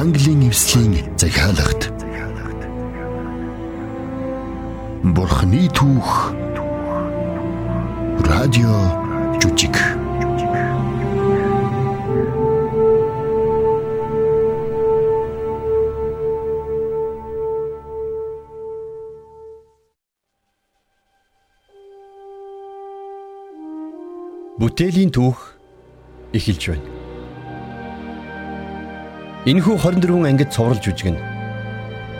Английн эвслийн захиалагт. Бурхны түүх радио жүжиг Бүтээлийн түүх эхэлж байна. Энэхүү 24 ангид цовруулж үжигнэ.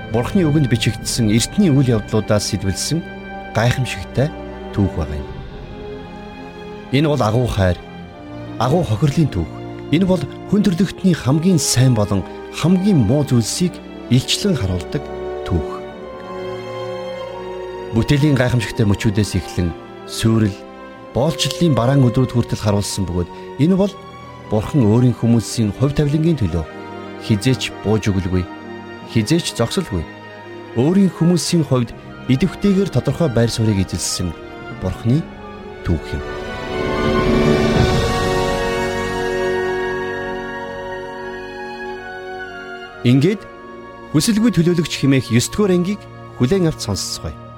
Бурхны үгэнд бичигдсэн эртний үйл явдлуудаас сэтвэлсэн гайхамшигтай түүх байгаа юм. Энэ бол агуу хайр, агуу хохирлын түүх. Энэ бол хүн төрлөختний хамгийн сайн болон хамгийн муу зүйлсийг илчлэн харуулдаг түүх. Бүтээлийн гайхамшигтай мөчүүдээс эхлэн сүрэл боолчлолын бараан өдрүүд хүртэл харуулсан бөгөөд энэ бол Бурхан өөрийн хүмүүсийн хувь тавилангийн төлөө хизээч бууж өгөлгүй хизээч зогсолгүй өөрийн хүмүүсийн хувьд идэвхтэйгээр тодорхой байр суурийг эзэлсэн Бурханы түүх юм. Ингээд хүсэлгүй төлөөлөгч химээх 9 дугаар ангийг хүлээн авч сонсцгоё.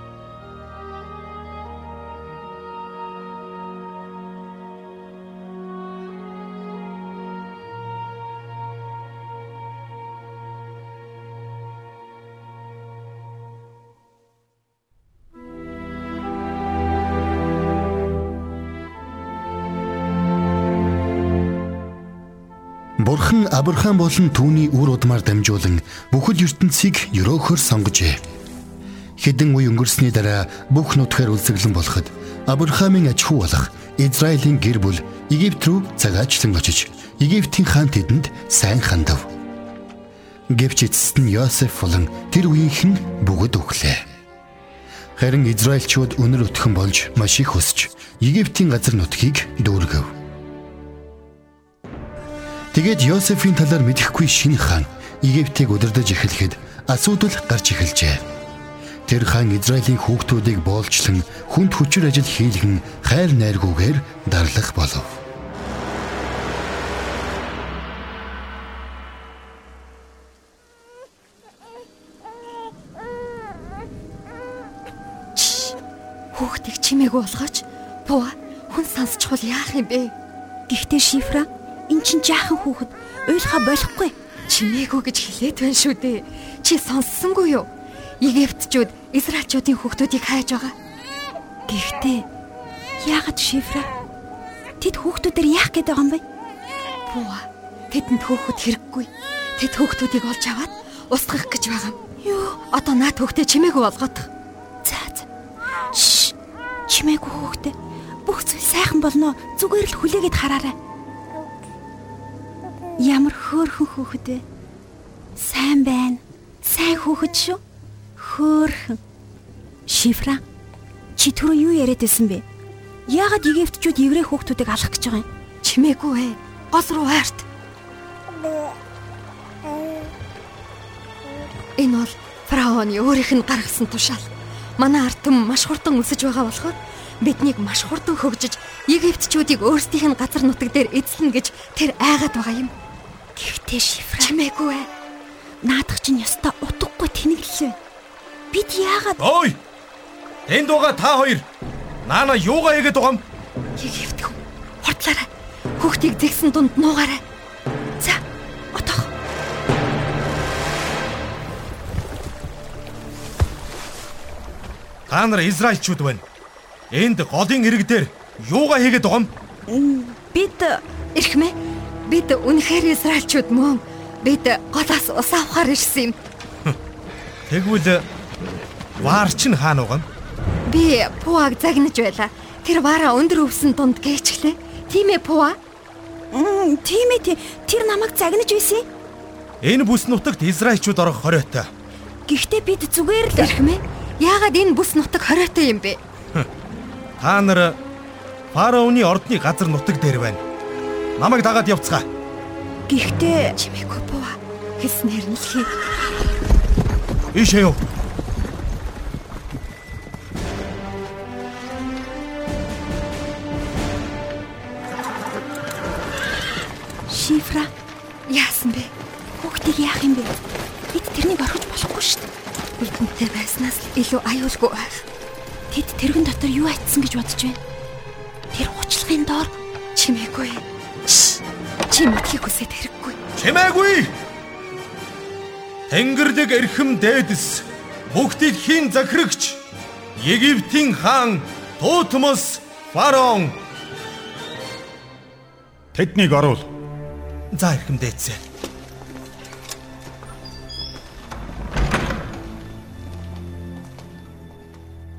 Бурхан Авраам болон түүний үр удмаар дамжуулан бүхэл ертөнцийг өрөөхөр сонгожээ. Хэдэн үе өнгөрсний дараа бүх нутгаар үлсэглэн болоход Авраамийн аж ахуй болох Израилийн гэр бүл Египт рүү цагаачлан очиж Египтийн хаан тэдэнд сайн хандав. Гэвч эцэст нь Йосеф болон тэр үеийнхэн бүгд өглөө. Харин Израильчууд өнөр өтгөн болж маш их өсч Египтийн газар нутгийг дүүргэв. Тэгээд Йосефийн талаар мэдэхгүй шинэ хаан Египтийг удирдах эхлэхэд асуудал гарч эхэлжээ. Тэр хаан Израилийн хүүхдүүдийг боолчлон хүнд хүчээр ажил хийлгэн хайр найргуугаар дарлах болов. Хүүхдийг чимээгүй болгооч. Пуа хүн сонсчихвол яах юм бэ? Гэхдээ шифра эн чин жаахан хүүхэд уйлахаа болохгүй. Чимээгүй гэж хэлээд байна шүү дээ. Чи сонссонгүй юу? Египтчүүд Израильчуудын хүүхдүүдийг хайж байгаа. Гэхдээ яагаад шифра? Тэд хүүхдүүдээр яах гээд байгаа юм бэ? Пуа тэдэнд хүүхэд хэрэггүй. Тэд хүүхдүүдийг олж аваад устгах гэж байгаа юм. Юу? Одоо наад хүүхдээ чимээгүй болгоодох. За за. Чимээгүй хүүхдээ. Бүх зүйл сайхан болно. Зүгээр л хүлээгээд хараарай. Ямар хөөрхөн хүүхэд вэ? Сайн байна. Сайн хүүхэд шүү. Хөөрхөн. Шифра. Чи түрүү юу яриад байсан бэ? Яагаад Египтчүүд еврей хүүхдүүдийг алах гэж байгаа юм? Чимээгүй ээ. Гол руу хайрт. Энэ бол фараоны өөрийнх нь гаргасан тушаал. Манай ард түмэн маш хурдан өсөж байгаа болохоор биднийг маш хурдан хөгжиж Египтчүүдийг өөрсдийнх нь газар нутаг дээр эзлэнэ гэж тэр айгаад байгаа юм. Гэхдээ шифра Чимээгүй ээ. наадах чинь ёстой утгагүй тэнэглэлээ. Бид яагаад Ой! Энд байгаа та хоёр. Наана юугаа хийгээд байгаа юм? Хүн. Хортлаарай. Хүүхдийг зэгсэн дунд нуугаарай. За, отох. Та нар Израильчууд байна. Энд голын ирэг дээр юугаа хийгээд байгаа юм? бид Ирхмэ. Бид үнэхээр Израильчууд мөн. Бид голоос ус авахар ирсэн юм. Тэгвэл ваар чинь байгаа юм? Би Пуаг загнаж байла. Тэр вара өндөр өвсөн дунд гээчлээ. Тийм ээ Пуа. Мм, тийм ээ. Тэр намайг загнаж байсан. юм. Энэ бүс нутагт Израильчууд орох хориотой. Гэхдээ бид зүгээр л Ирхмэ. Яагаад энэ бүс нутаг хориотой юм бэ? Та нар фараоны ордны газар нутаг дээр байна. Намайг дагаад явцгаа. Гэхдээ Чимээгүй Пуа. Хэлснээр нь л хий. Ийшээ юу? шифра Яасан бэ? хүүхдийг яах юм бэ? эрдэнэтэй байснаас л илүү аюулгүй байх. Тэд тэрэгэн дотор юу айтсан гэж бодож байна? Тэр хуучлагын доор Чимээгүй. Чи мэдхийг хүсээд хэрэггүй. Чимээгүй. Тэнгэрлэг эрхэм дээдэс бүгдийг хийн захирагч Египтийн хаан Тутмос фараон Тэднийг оруул. За эрхэм дээдсэ.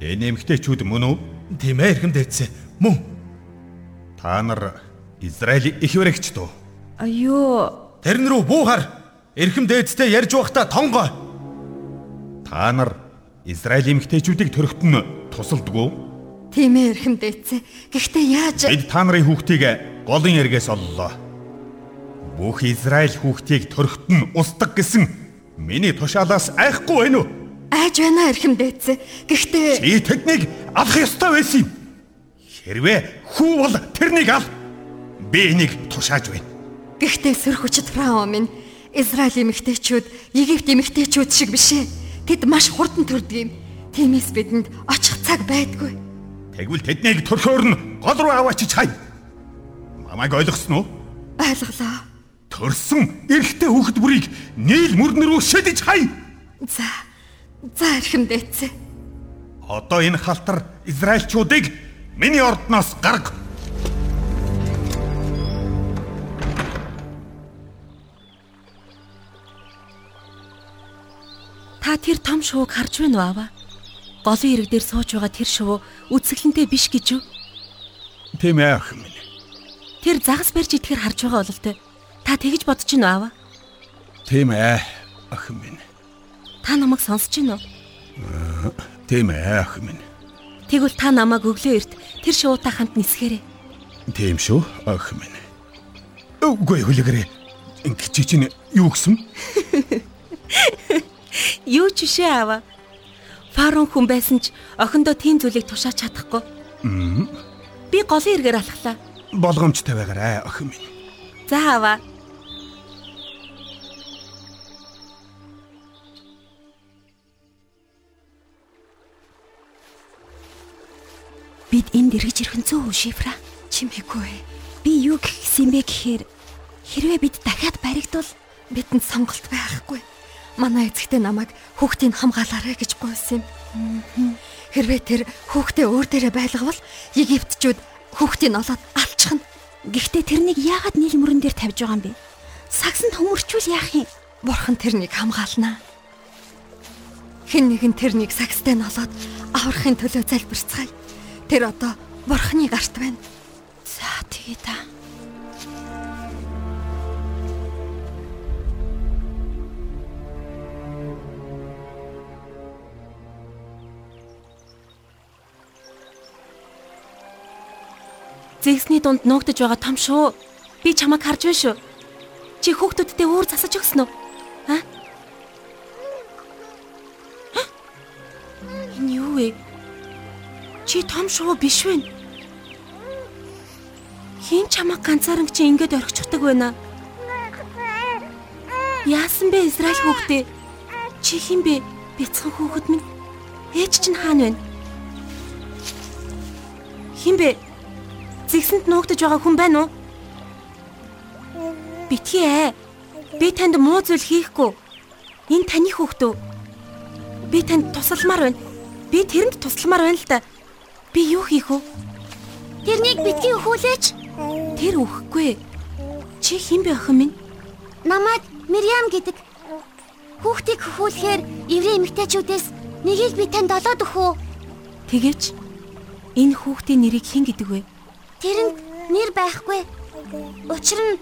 Энэ эмгтээчүүд мөн үү? Тийм ээ эрхэм дээдсэ. Мөн. Та нар Израилийн их баригч дөө. Аюу. Тэрн рүү буухаар эрхэм дээдстэй ярьж байхдаа тонгоо. Та нар Израилийн эмгтээчүүдийг төрөхт нь тусалдгүй. Тийм ээ эрхэм дээдсэ. Гэхдээ яаж Бид та нарын хүүхдийг голын эргээс оллоо. Бүх Израиль хүүхдийг төрөхт нь устдаг гэсэн миний тушаалаас айхгүй байна уу? айж байна эрхэм дээдсэ. Гэхдээ Чи тэднийг авах ёстой байсан юм. Хэрвээ хүү бол тэрнийг ал. Би энийг тушааж байна. Гэхдээ сөр хүчит фараон минь Израилийн эмэгтэйчүүд Египт эмэгтэйчүүд шиг биш ээ. Тэд маш хурдан төрдөг юм. Тиймээс бидэнд очих цаг байдгүй. Тэгвэл тэднийг төрхөөр нь гол руу аваачиж хай. Намайг ойлгосноо? Ойлголоо. Төрсөн эрэгтэй хүүхэд бүрийг нийл мөрнөр рүү шидэж хай. За. За эрхэм дээдсэ. Одоо энэ халтар Израильчуудыг миний ордноос гарга. Та тэр том шувууг харж байна уу аваа? Голын ирэг дээр сууж байгаа тэр шувуу үсгэлэнтэй биш гэж юу? Тийм ээ ах минь. Тэр загас барьж идэхэр харж байгаа бололтой. Та тэгж бодож байна уу аваа? Тийм ээ ах минь. Та намайг сонсож байна уу? Тийм ээ ах минь. Тэгвэл та намайг өглөө эрт тэр шувуутай хамт нисгээрэй. Тийм шүү ах минь. Үгүй хүлэгэрээ. Ингээ чи чинь юу гисэн? Юу ч бишээ аваа. Фарон хүн байсан ч охиндоо тийм зүйлийг тушааж чадахгүй. Би голын эргээр алхлаа. Болгоомжтой байгаарай ах минь. За аваа. Бид энд эргэж ирэх нь зөө үү, Шифра? Чимээгүй. Би юу гэх гисэн бэ гэхээр хэрвээ бид дахиад баригдвал Бидэнд сонголт байхгүй. Манай эцэгтэй намайг хүүхдийг хамгаалаарай гэж гуйсан юм. Хэрвээ тэр хүүхдээ өөр дээрээ байлгавал Египтчүүд хүүхдийг олоод алчихна. гэхдээ тэрнийг яагаад нийл мөрөн дээр тавьж байгаа юм бэ? Сагсанд хөмөрчүүл яах юм? Бурхан тэрнийг хамгаалнаа. Хэн нэгэн тэрнийг сагстай нь олоод аврахын төлөө залбирцгаая. Тэр одоо Бурханы гарт байна. За тэгээ та. Зэгсний дунд нуугдж байгаа том шүү. Би чамайг харж байна шүү. Чи хүүхдүүдтэй өөр засаж өгсөн үү? Аа? Энэ юу вэ? Чи том шүү биш вэ? Хин чамайг ганцааран чи ингэж орхичихдаг байна. Яасан бэ Израиль хүүхдээ? Чи хин бэ? Бяцхан хүүхэд минь. Ээж чинь хаана байна? Хин бэ? Зэгсэнд нуугдж байгаа хүн байна уу? Битгий ээ. Би танд муу зүйл хийхгүй. Энэ таны хүүхдөө. Би танд тусалмаар байна. Би тэрэнд тусалмаар байна л да. Би юу хийх вэ? Тэрнийг битгий өхүүлээч. Тэр өхгүй. Чи хэн бэ охин минь? Намайг Мириам гэдэг. Хүүхдийг хөхүүлэхээр еврей эмэгтэйчүүдээс нэгийг би танд олоод өгөө. Тэгээч. Энэ хүүхдийн нэрийг хэн гэдэг вэ? Тэрэнд нэр байхгүй. Учир нь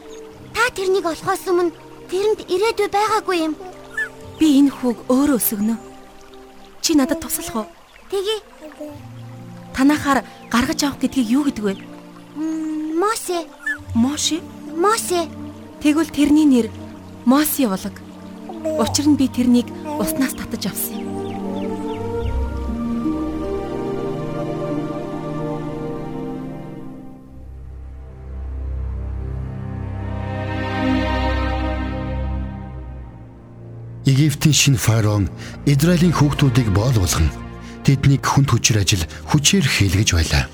та тэрнийг олохоос өмнө тэрэнд ирээдүй байгаагүй юм. Би энэ хүүг өөрөө өсгөнө. Чи надад туслах уу? Тэгье. Танахаар гаргаж авах гэдгийг юу гэдэг вэ? Мосе. Моше. Мосе. Тэгвэл тэрний нэр Мосе болог. Учир нь би тэрнийг уснаас татаж авсан юм. Египтийн шинэ фараон Израилийн хүүхдүүдийг боол болгон тэднийг хүнд хүчээр ажил хүчээр хийлгэж байлаа.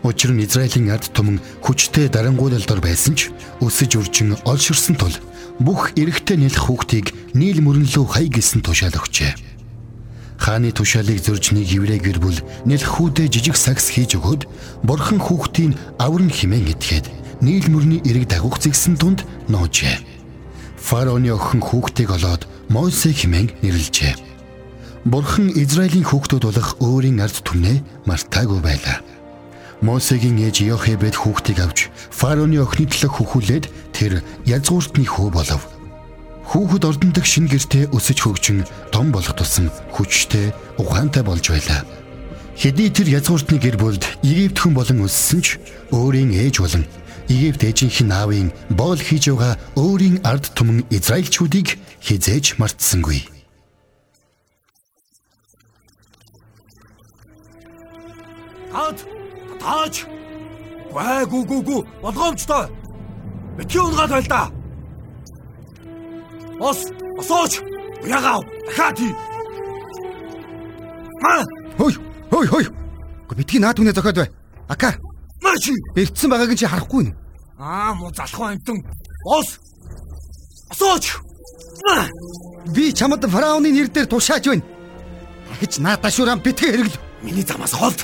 Учир нь Израилийн ард түмэн хүчтэй дарангуйлалдор байсан ч өсөж үржин олширсан тул бүх эрэгтэй нэлэх хүүхдийг нийл мөрөнлөө хай гисэн тушаал өгчээ. Хааны тушаалыг зөрж нэг еврей гэр бүл нэлхүүдээ жижиг сакс хийж өгөөд бурхан хүүхдийн аврын химэн этгээд нийл мөрний эрэг дагуух зэгсэн тунд ноожээ. Фараоны охин хүүхдийг олоод Мосе химэн нэрлэжээ. Бурхан Израилийн хүүхдүүд болох өөрийн ард түмнээ мартаагүй байлаа. Мосегийн ээж Йохебед хүүхдийг авч фараоны охины төлөө хөхүүлээд тэр язгууртны хөө болов. Хүүхэд ордондог шин гэртээ өсөж хөгжин том болох тусам хүчтэй ухаантай болж байлаа. Хэдий тэр язгууртны гэр бүлд Египт хүн болон өссөн ч өөрийн ээж болон Египт ээжийнх нь аавын боол хийж байгаа өөрийн ард түмэн Израильчүүдийг хизээж мартсангүй. Таад тааж. Гүй гү гү гү болгоомжтой. Битгий унгаад байл да. Ос осооч. Ягав. Хий. Маа. Хөөй, хөөй, хөөй. Гэ битгий наад хүнээ зохиод бай. Ака. Маш. Бэрдсэн байгааг чи харахгүй нь. Аа муу залхуу амтэн. Ос. Осооч. Би чамд фараоны нэр дээр тушааж байна. Дахиж наадаа шуурам битгий хэрэгл. Миний замаас холд.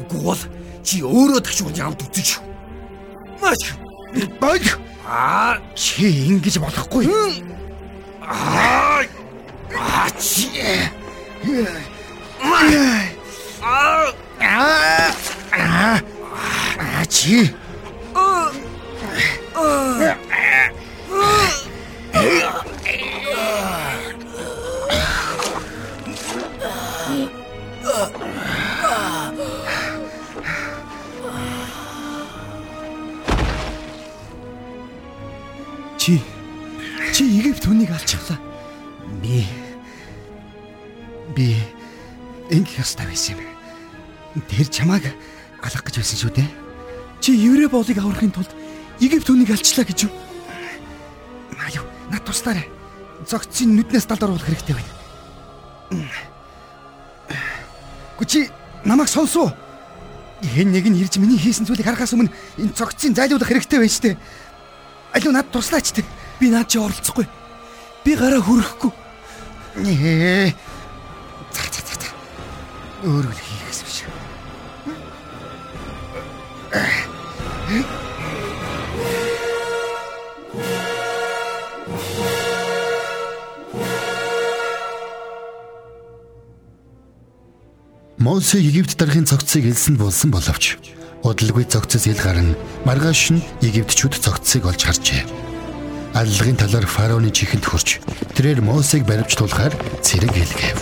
Үгүй бол чи өөрөө ташуун ямд үзэж. Маш. Баг. Аа Чи ингэж болохгүй. аа аа чи. Аа Аа. Аа чи. Чи чи Египт хүнийг алчглаа. Би би ингэх ёстой байсан юм. Тэр чамааг алах гэж байсан шүү дээ. Чи еврей боолыг аврахын тулд Египт хүнийг алчлаа гэж юу? Аюу, над туслаарай. Зогцын нүднээс далд оруулах хэрэгтэй байна. Гүчи намайг сонсоо. Хэн нэг нь ирж миний хийсэн зүйлийг харахаас өмнө энэ цогцын зайлуулах хэрэгтэй байна штэ. Алуу над туслаач тэ. би наад чи оролцохгүй. Би гараа хүрхгүй. Нээ. За за за. Өөрөө л хийх гэсэн биш. Мосе Египт дарахын цогцыг элсэнд болсон боловч удалгүй цогцос ил гарan маргааш нь Египтчүүд цогцыг олж харжээ. Аллагын талаар фараоны чихэнд хурж тэрээр Мосег баривчлуулахаар цэрэг хэлгээв.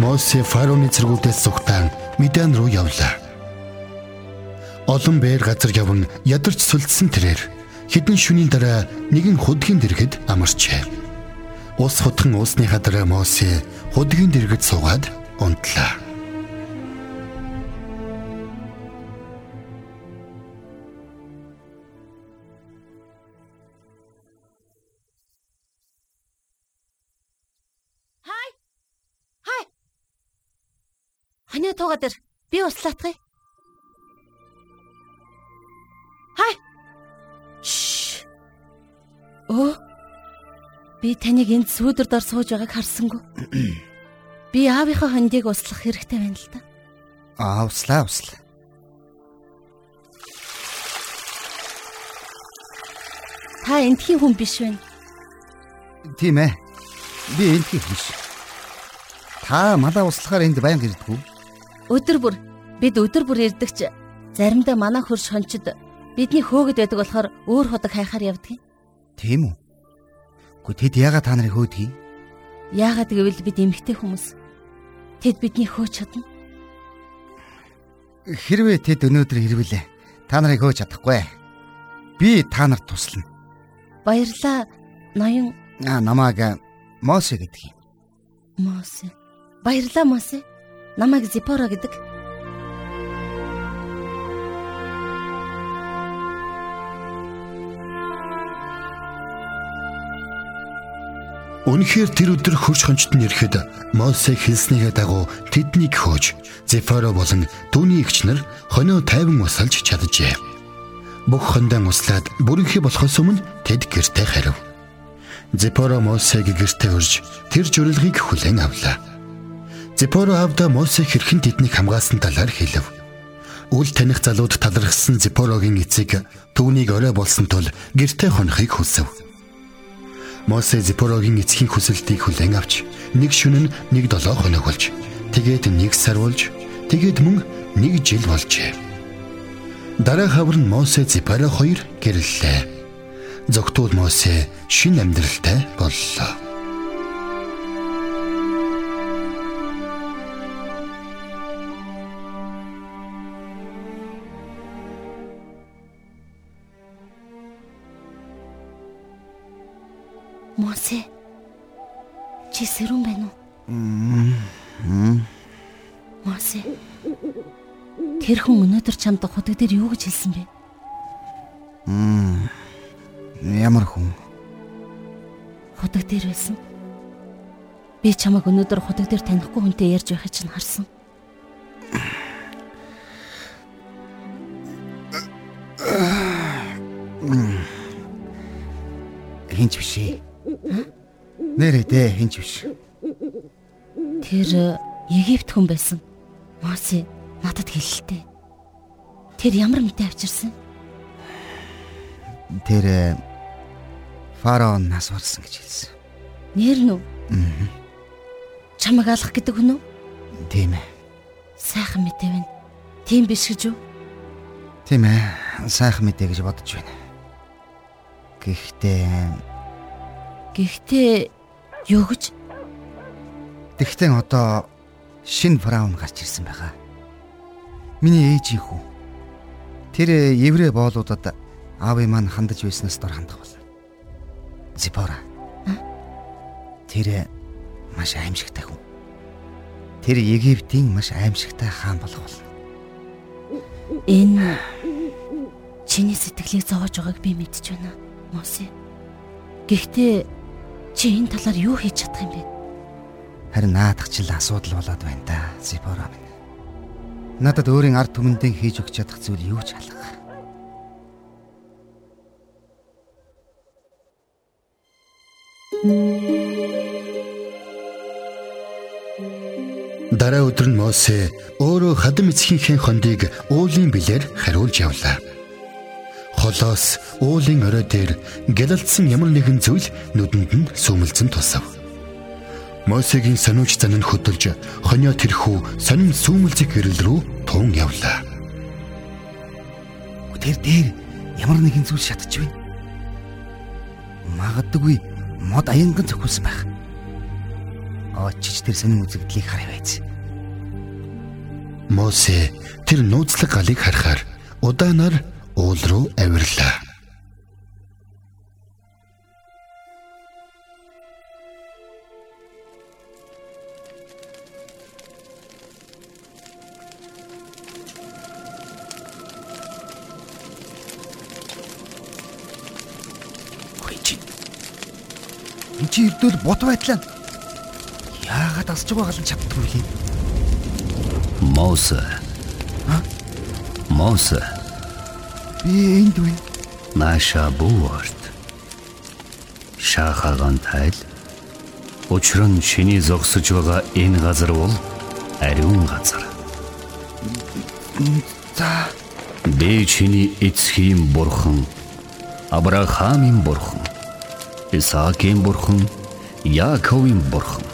Мосе фараоны цэргүүдээс зүгтаан Медиан руу явлаа. Олон бээр газар явн ядарч сүлдсэн тэрээр хэдэн шөнийн дараа нэгэн худгийн дэргэд амарчээ. Ус хутхан уусныхаа дараа Мосе худгийн дэргэд суугаад унтлаа. Ханиа тууга дээр би услаатгая. Хай. Шш. Оо. Би таныг энд сүүдэр дор сууж байгааг харсангүй. Би аавынхаа хондийг услах хэрэгтэй байна л да. Аа услаа услаа. Та эндхийн хүн биш байна. Тийм ээ. Би энтхий биш. Та малаа услахаар энд байнга ирдэггүй. Өдөр бүр бид өдөр бүр ирдэгч заримдаа манай хөрш хончид бидний хөөгд байдаг болохоор өөр ходог хайхаар явдаг. Тийм үү? Гэхдээ тэд яагаад та нарыг хөөдгий? Яагаад гэвэл бид эмгтэй хүмүүс. Тэд бидний хөөж чадна. Хэрвээ тэд өнөөдөр ирвэлээ. Та нарыг хөөж чадахгүй. Би та нарт туслана. Баярлаа. Ноён Аа намааг Мосе гэдэг юм. Мосе. Баярлаа Мосе. Намайг Зипора гэдэг. Үнэхээр тэр өдөр хөрш хончт нь ирэхэд Мосе хэлснийхээ дагуу тэднийг хөөж Зефоро болон түүний эгч нар хонио тайван усалж чаджээ. Бүх хондан услаад бүрэнхий болохоос өмнө тэд гэртээ харив. Зефоро Мосег гэртээ урьж тэр журилгыг хүлээн авлаа. Зефоро авда Мосе хэрхэн тэднийг хамгаалсан талаар хэлв. Үл таних залууд талархсан Зефорогийн эцэг түүнийг орой болсон тул гэртээ хонохыг хүсв. Мосе Зипорогийн эцгийн хүсэлтийг хүлээн авч нэг шөнө нэг долоо хоног болж тэгээд нэг сар болж тэгээд мөн нэг жил болжээ. Дараа хавар нь Мосе Зипоро хоёр гэрлэлээ. Зогтуул Мосе шин амьдралтай боллоо. Мосе. Чи сэрүүн байна уу? Мосе. Тэр хүн өнөөдөр чамд худаг дээр юу гэж хэлсэн бэ? Ямар хүн? Худаг дээр байсан. Би чамайг өнөөдөр худаг дээр танихгүй хүнтэй ярьж байхыг чинь харсан. Хинч биш дээ хинч биш. Тэр э, Египт хүн байсан. Мосе надад хэлэлтэй. Тэр ямар мэдээ авчирсан? Тэр э, фараон нас барсан гэж хэлсэн. Нэр нь үү? Чамайг алах гэдэг хүн үү? Тийм ээ. Сайхан мэдээ байна. Тийм биш гэж юу? Тийм ээ. Сайхан мэдээ гэж бодож байна. Гэхдээ Гэхдээ юу гэж тэгтээ одоо шин фараон гарч ирсэн байгаа. Миний ээжийн хүү. Тэр еврей боолуудад аавын маань хандаж байснаас дор хандах бол. Зипора. Тэр маш аимшигтай хүн. Тэр Египтийн маш аимшигтай хаан болох болно. энэ чиний сэтгэлийг зовоож байгааг би мэдж байна. Мосе. Гэхдээ чи энэ талаар юу хийж чадах юм бэ? Харин наадах ч л асуудал болоод байна да. Зипора минь. Надад өөрийн ард түмэндээ хийж өгч чадах зүйл юу ч алга. Дараа өдөр нь Мосе өөрөө хадам эцгийнхээ хондыг уулын билээр хариулж явлаа. Холоос уулын орой дээр гялалдсан ямар нэгэн зүйл нүдэнд нь сүмэлзэн тусав. Мосегийн сониуч зан нь хөдөлж хонио тэрхүү сонин сүмэлзэг гэрэл рүү тун явлаа. Тэр дээр ямар нэгэн зүйл шатаж байна. Магадгүй мод аянган зөхүүлсэн байх. Очиж тэр сонин үзэгдлийг харъя байц. Мосе тэр нууцлаг галыг харахаар удаанаар уул руу авирлаа. Чи. Ирдэл бот байтлаа. Яагаад асж байгаа гал чаддгүй юм. Мосе. Мосе, Би энд байна. наша буурт. Шахаган тайл. Учир нь чиний зогсож байгаа энэ газар бол ариун газар. За Би чиний эцгийн бурхан, Авраамийн бурхан, Исаакийн бурхан, Яаковын бурхан.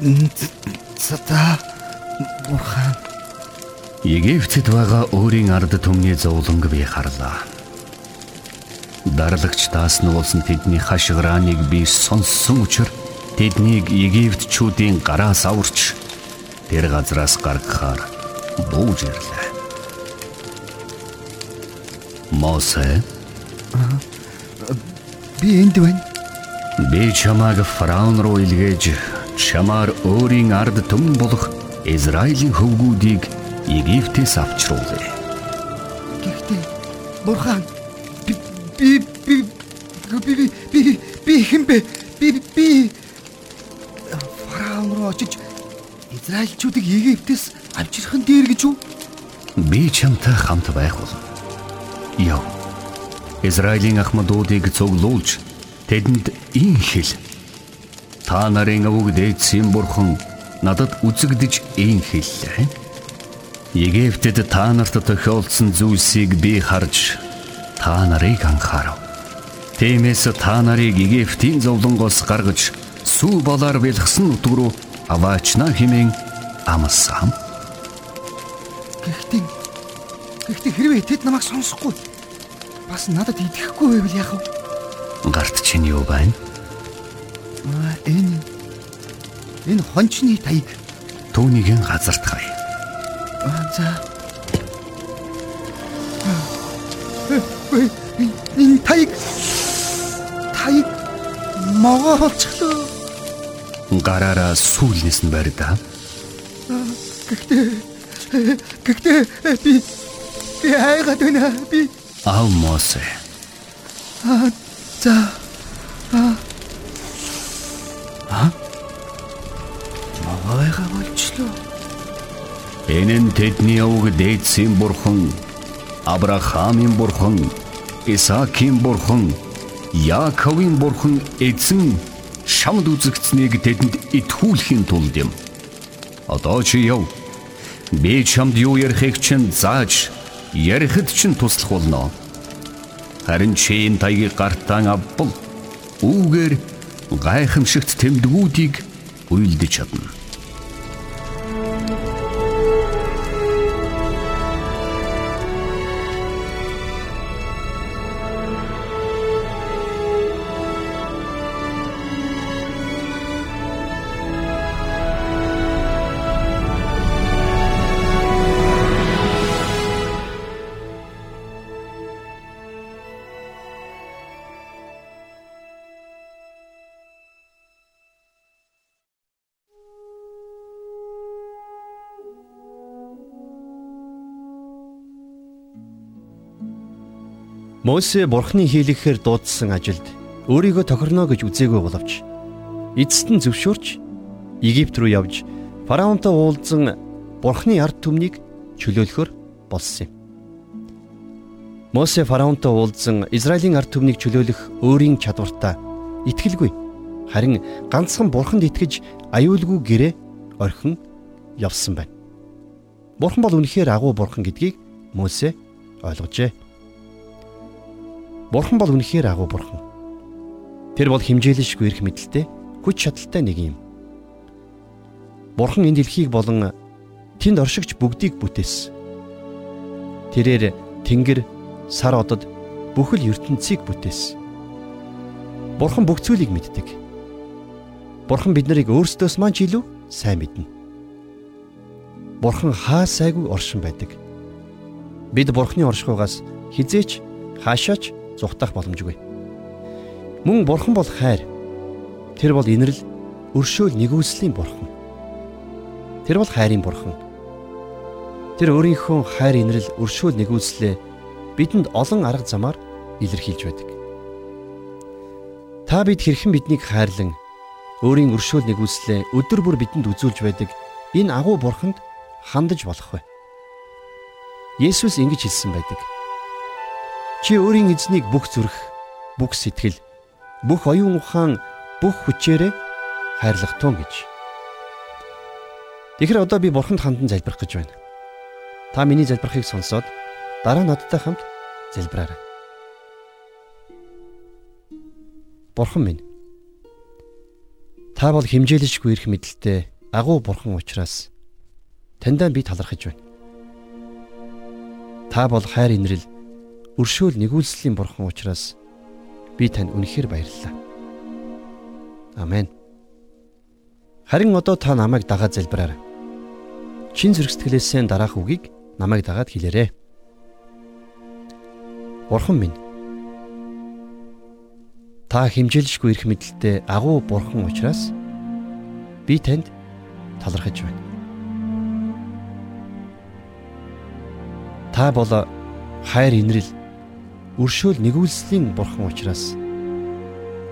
за за бурхан Египтэд байгаа өөрийн ард түмний зовлонг би харлаа. Дарлагч даасны тэдний хашгирааныг би сонссон учраас тэднийг Египтчүүдийн гараас аварч тэр газраас гаргахаар бууж ирлээ. Мосе би энд байна. би чамааг фараон руу илгээж чамаар өөрийн ард түмэн болох Израилийн хөвгүүдийг Египтээс авчруулъя. Гэхдээ бурхан би би би би би би хэн бэ? би би фараон руу очиж Израильчүүдийг Египтээс авчрах нь дээр гэж юу? Би чамтай хамт байх бол. Яв. Израилийн ахмадуудыг цуглуулж тэдэнд ийм хэл. Та нарын өвөг дээдсийн бурхан надад үзэгдэж ийм хэллээ. Египтэд та нарт тохиолдсон зүйлсийг би харж та нарыг анхаарав. Тиймээс та нарыг Египтийн зовлонгоос гаргаж сүү болоор бэлгсэн нутг руу аваачна хэмээн амсам. Гэхдээ гэхдээ хэрвээ тэд намайг сонсохгүй бас надад итгэхгүй байвал яах вэ? Гарт чинь юу байна? Аа энэ энэ хончны таяг Түүнийг газарт хай. За. Энэ таяг таяг могоо болчихлоо. Гараараа сүүлнээс нь барьдаа. Гэхдээ гэхдээ би би айгаад байна. Би Аав Мосе. аа за Энэ нь тэдний өвөг дээдсийн бурхан, Авраамийн бурхан, Исаакийн бурхан, Яаковын бурхан эзэн шамд үзэгдсэнийг тэдэнд итгүүлэхийн тулд юм. Одоо чи яв. Би чамд юу ярихыг чинь зааж ярихад чинь туслах болно. Харин чи энэ тайгийг гартаан авбал үүгээр гайхамшигт тэмдгүүдийг уйлдэж чадна. Мосе бурхны хийлгэхээр дуудсан ажилд өөрийгөө тохирно гэж үзээгүй боловч эцэст нь зөвшөөрч Египт рүү явж фараонтой уулзсан бурхны ард түмнийг чөлөөлөхөр болсон юм. Мосе фараонтой уулзсан Израилийн ард түмнийг чөлөөлөх өөрийн чадвартаа итгэлгүй харин ганцхан бурханд итгэж аюулгүй гэрээ орхин явсан байна. Бурхан бол үнэхээр агуу бурхан гэдгийг Мосе ойлгожээ. Бурхан бол үнэхээр агуу бурхан. Тэр бол химжээлшгүй эрх мэдэлтэй, хүч чадалтай нэг юм. Бурхан энэ дэлхийг болон тэнд оршигч бүгдийг бүтээсэн. Тэрээр тэнгэр, сар одод бүхэл ертөнцийг бүтээсэн. Бурхан бүх зүйлийг мэддэг. Бурхан бид нарыг өөрсдөөс маань ч илүү сайн мэднэ. Бурхан хаа сайгүй оршин байдаг. Бид Бурханы оршихугаас хизээч хаашаач зүхтах боломжгүй. Мөн бурхан бол хайр. Тэр бол инэрл, өршөөл нэгүслийн бурхан. Тэр бол хайрын бурхан. Тэр өөрийнхөө хайр инэрл, өршөөл нэгүслээ бидэнд олон арга замаар илэрхийлж байдаг. Та бид хэрхэн биднийг хайрлан өөрийн өршөөл нэгүслээ өдөр бүр бидэнд үзүүлж байдаг энэ агуу бурханд хандаж болох вэ? Есүс ингэж хэлсэн байдаг. Чи өөрийн эзнийг бүх зүрх, бүх сэтгэл, бүх оюун ухаан, бүх хүчээрээ хайрлах тун гэж. Тэгэхээр одоо би бурханд хандан залбирах гэж байна. Та миний залбирахыг сонсоод дараа надтай хамт залбираарай. Бурхан минь. Та бол химжээлшгүй эрх мэдэлтэй агуу бурхан учраас таньдаа би талархаж байна. Та бол хайр инрэл өршөөл нэгүүлслийн бурхан учраас би танд үнэхээр баярлалаа. Амен. Харин одоо та намайг дагаад залбираарай. Чин зэрэг сэтгэлээсээ дараах үгийг намайг дагаад хэлээрэй. Бурхан минь. Та химжээлшгүй эрх мэдэлтэй агуу бурхан учраас би танд талархаж байна. Та бол хайр инрэл өршөөл нэгүүлслийн бурхан учраас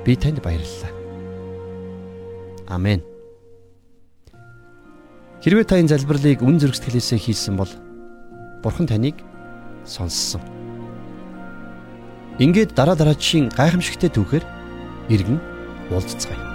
би танд баярлалаа. Амен. Хэрвээ та энэ залбирлыг үн зэрэг сэтгэлээсээ хийсэн бол Бурхан таныг сонссон. Ингээд дараа дараачийн гайхамшигтээ түүхээр иргэн уулзцгаая.